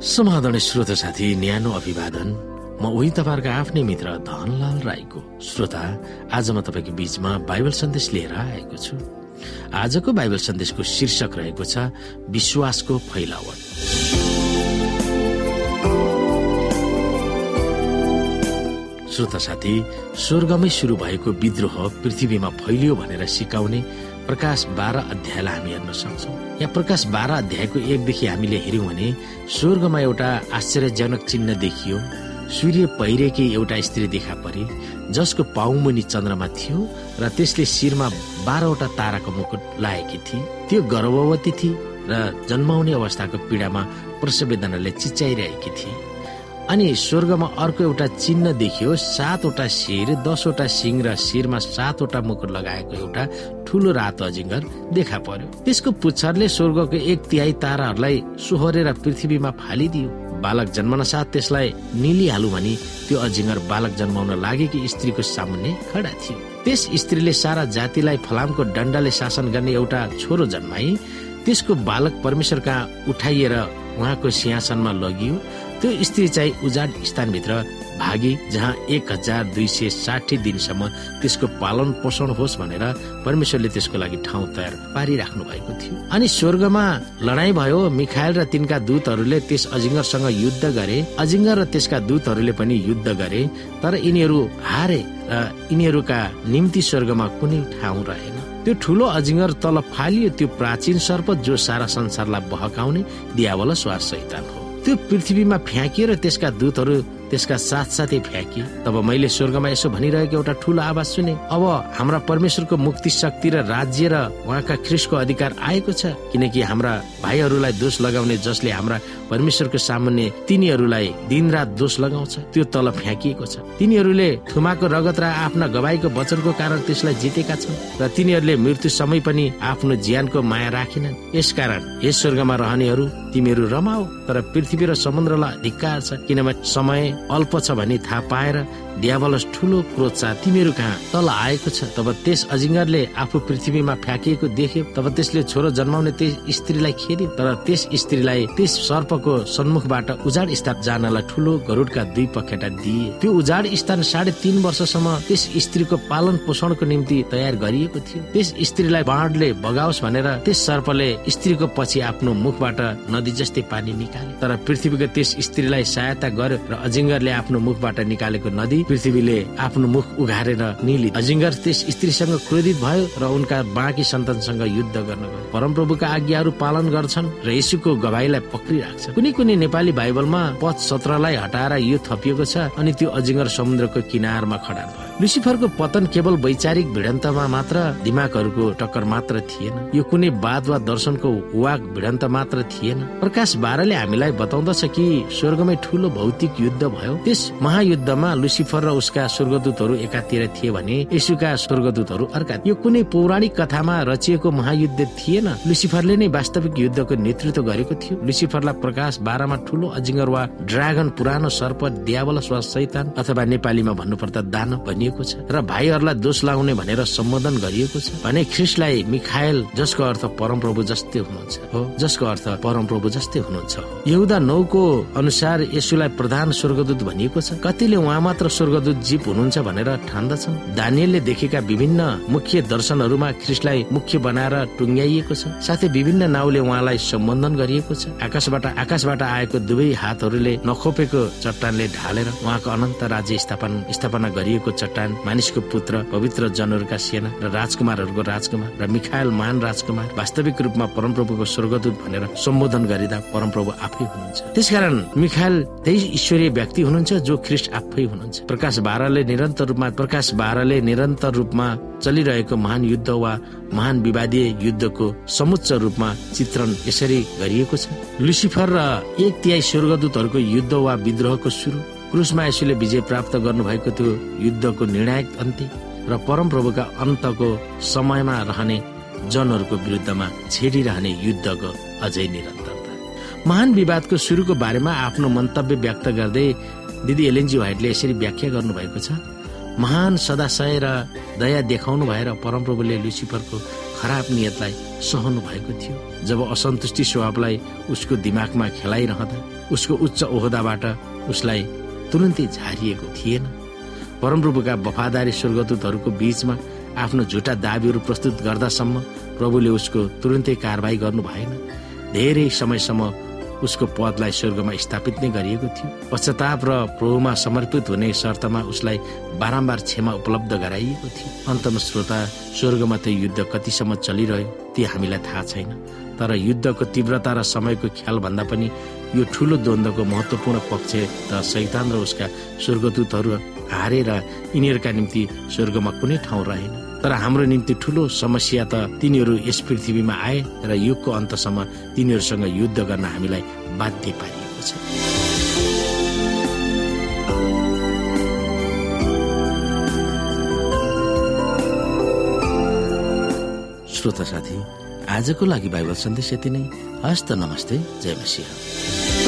समाधान श्रोता साथी न्यानो अभिवादन। म उही तपाईँहरूको आफ्नै मित्र धनलाल राईको। श्रोता आज म तपाईँको बीचमा बाइबल सन्देश लिएर आएको छु। आजको बाइबल सन्देशको शीर्षक रहेको छ विश्वासको फैलावट। श्रोता साथी स्वर्गमै सुरु भएको विद्रोह पृथ्वीमा फैलियो भनेर सिकाउने प्रकाश बाह्र अध्यायलाई हामी हेर्न सक्छौँ। यहाँ प्रकाश बाह्र अध्यायको एकदेखि हामीले हेऱ्यौँ भने स्वर्गमा एउटा आश्चर्यजनक चिन्ह देखियो। सूर्य पहिरेकी एउटा स्त्री देखा परे जसको पाउमुनि चन्द्रमा थियो र त्यसले शिरमा बाह्रवटा ताराको मुकुट लागेकी थिए त्यो गर्भवती थिए र जन्माउने अवस्थाको पीडामा प्रसवेदनाले चिच्याइरहेकी थिए अनि स्वर्गमा अर्को एउटा चिन्ह देखियो सातवटा शिर दसवटा सिंह र शिरमा सातवटा मुकुट लगाएको एउटा ठुलो रातो अजिङ्गर देखा पर्यो। त्यसको पुच्छरले स्वर्गको एक तिहाई ताराहरूलाई सोहोरेर पृथ्वीमा फालिदियो। बालक जन्मन साथ त्यसलाई निलिहालु भनी त्यो अजिङ्गर बालक जन्माउन लागेकी स्त्रीको सामुन्ने खडा थियो। त्यस स्त्रीले सारा जातिलाई फलामको डण्डाले शासन गर्ने एउटा छोरो जन्माई। त्यसको बालक परमेश्वर कहाँ उठाइएर उहाँको सिंहासनमा लगियो। त्यो स्त्री चाहिँ उजाड स्थानभित्र भागी जहाँ एक हजार दुई सय साठी दिनसम्म त्यसको पालन पोषण होस् भनेर परमेश्वरले त्यसको लागि ठाउँ तयार पारिराख्नु भएको थियो। अनि स्वर्गमा लडाई भयो मिखायल र तिनका दूतहरूले त्यस अजिङ्गरसँग युद्ध गरे अजिङ्गर र त्यसका दूतहरूले पनि युद्ध गरे तर यिनीहरू हारे र यिनीहरूका निम्ति स्वर्गमा कुनै ठाउँ रहेन। त्यो ठुलो अजिङ्गर तल फालियो त्यो प्राचीन सर्प जो सारा संसारलाई बहकाउने दियावल श्वास सैतान हो। त्यो पृथ्वीमा फ्याँकिएर त्यसका दूतहरू त्यसका साथसाथै फ्याँकिए तब मैले स्वर्गमा यसो भनिरहेको एउटा ठुलो आवाज सुने। अब हाम्रा परमेश्वरको मुक्ति शक्ति र राज्य र उहाँका ख्रिसको अधिकार आएको छ किनकि हाम्रा भाइहरूलाई दोष लगाउने जसले हाम्रा परमेश्वरको सामान्य तिनीहरूलाई दिनरात दोष लगाउँछ त्यो तल फ्याँकिएको छ। तिनीहरूले थुमाको रगत र आफ्ना गवाईको वचनको कारण त्यसलाई जितेका छन् र तिनीहरूले मृत्यु समय पनि आफ्नो ज्यानको माया राखेनन्। यसकारण यस स्वर्गमा रहनेहरू तिमीहरू रमाओ तर पृथ्वी र समुद्रलाई धिक्कार छ किनभने समय अल्प छ भनी थाहा पाएर दियावलस ठुलो क्रोध छ। तिमीहरू कहाँ? तल आएको छ। तब त्यस अजिङ्गरले आफू पृथ्वीमा फ्याँकिएको देख्यो। तब त्यसले छोरो जन्माउने त्यस स्त्रीलाई खेद्यो। तर त्यस स्त्रीलाई त्यस सर्पको सन्मुखबाट उजाड स्थान जानलाई ठुलो गरुडका दुई पखेटा दिए। त्यो उजाड स्थान साढे तीन वर्षसम्म त्यस स्त्रीको पालन पोषणको निम्ति तयार गरिएको थियो। त्यस स्त्रीलाई बाँडले बगाओस् भनेर त्यस सर्पले स्त्रीको पछि आफ्नो मुखबाट नदी जस्तै पानी निकाले तर पृथ्वीको त्यस स्त्रीलाई सहायता गर्यो र अजिङ्गरले आफ्नो मुखबाट निकालेको नदी पृथ्वीले आफ्नो मुख उघारेर निली अजिङ्गर त्यस स्त्रीसँग क्रोधित भयो र उनका बाँकी सन्तानसँग युद्ध गर्न गयो। परमप्रभुका आज्ञाहरू पालन गर्छन् र यसुको गवाईलाई पक्रिराख्छ कुनै कुनै नेपाली बाइबलमा पद सत्रलाई हटाएर यो थपिएको छ अनि त्यो अजिङ्गर समुद्रको किनारमा खडा भयो। लुसिफरको पतन केवल वैचारिक भिडन्तमा मात्र दिमागहरूको टक्कर मात्र थिएन। यो कुनै वाद वा दर्शनको वाक भिडन्त मात्र थिएन। प्रकाश बाह्रले हामीलाई बताउँदछ कि स्वर्गमै ठुलो भौतिक युद्ध भयो। त्यस महायुद्धमा लुसिफर र उसका स्वर्गदूतहरू एकातिर थिए भने यसुका स्वर्गदूतहरू अर्का यो कुनै पौराणिक कथामा रचिएको महायुद्ध थिएन। लुसिफरले नै वास्तविक युद्धको नेतृत्व गरेको थियो। लुसिफरलाई प्रकाश बाह्रमा ठुलो अजिङ्गर वा ड्रागन पुरानो सर्प द्यावल वा सैतान अथवा नेपालीमा भन्नुपर्दा दान भनिएको छ र भाइहरूलाई दोष लगाउने भनेर सम्बोधन गरिएको छ। भने ख्रिस्टलाई मिखायल जसको अर्थ परमप्रभु जस्तै हुनुहुन्छ। हो जसको अर्थ परमप्रभु जस्तै हुनुहुन्छ। यहुदा नौको अनुसार यसुलाई प्रधान स्वर्गदूत भनिएको छ। कतिले उहाँ मात्र स्वर्गदूत जीव हुनुहुन्छ भनेर ठान्दछन्। दानियलले देखेका विभिन्न मुख्य दर्शनहरूमा ख्रिस्टलाई मुख्य बनाएर टुङ्ग्याइएको छ। साथै विभिन्न नाउँले उहाँलाई सम्बोधन गरिएको छ। आकाशबाट आकाशबाट आएको दुवै हातहरूले नखोपेको चट्टानले ढालेर उहाँको अनन्त राज्य स्थापना स्थापना गरिएको चट्टान मानिसको पुत्र पवित्र जनहरूका सेना र राजकुमारहरूको राजकुमार र मिखायल महान राजकुमार वास्तविक रूपमा परमप्रभुको स्वर्गदूत भनेर सम्बोधन गरिँदा परमप्रभु आफै हुनुहुन्छ। त्यसकारण मिखायल त्यही ईश्वरीय व्यक्ति हुनुहुन्छ जो ख्रिस्ट आफै हुनुहुन्छ। प्रकाश बाह्रले निरन्तर रूपमा प्रकाश बाह्रले निरन्तर रूपमा चलिरहेको महान युद्ध वा महान विवादीय युद्धको समुच्च रूपमा चित्रण यसरी गरिएको छ। लुसिफर र एक तिहाई स्वर्गदूतहरूको युद्ध वा विद्रोहको सुरु क्रुसमा यसुले विजय प्राप्त गर्नुभएको त्यो युद्धको निर्णायक अन्त्य र परमप्रभुका अन्तको समयमा रहने जनहरूको विरुद्धमा छेडिरहने युद्धको अझै निरन्तरता महान विवादको सुरुको बारेमा आफ्नो मन्तव्य व्यक्त गर्दै दिदी एलएनजी व्हाइटले यसरी व्याख्या गर्नुभएको छ। महान सदाशय र दया देखाउनु भएर परमप्रभुले लुसिफरको खराब नियतलाई सहनु भएको थियो। जब असन्तुष्टि स्वभावलाई उसको दिमागमा खेलाइरहँदा उसको उच्च ओहदाबाट उसलाई तुरन्तै झारिएको थिएन। परमप्रभुका वफादारी स्वर्गदूतहरूको बीचमा आफ्नो झुटा दावीहरू प्रस्तुत गर्दासम्म प्रभुले उसको तुरन्तै कारवाही गर्नु भएन धेरै समयसम्म उसको पदलाई स्वर्गमा स्थापित नै गरिएको थियो। पश्चाताप र प्रभुमा समर्पित हुने शर्तमा उसलाई बारम्बार क्षमा उपलब्ध गराइएको थियो। अन्तमा श्रोता स्वर्गमा त्यो युद्ध कतिसम्म चलिरह्यो ती हामीलाई थाहा छैन। तर युद्धको तीव्रता र समयको ख्याल भन्दा पनि यो ठुलो द्वन्द्वको महत्वपूर्ण पक्ष त सैतान र उसका स्वर्गदूतहरू हारेर यिनीहरूका निम्ति स्वर्गमा कुनै ठाउँ रहेन। तर हाम्रो निम्ति ठुलो समस्या त तिनीहरू यस पृथ्वीमा आए र युगको अन्तसम्म तिनीहरूसँग युद्ध गर्न हामीलाई बाध्य पारिएको छ। श्रोता साथी आजको लागि बाइबल सन्देश यति नै। हस्त नमस्ते जय मसिंह।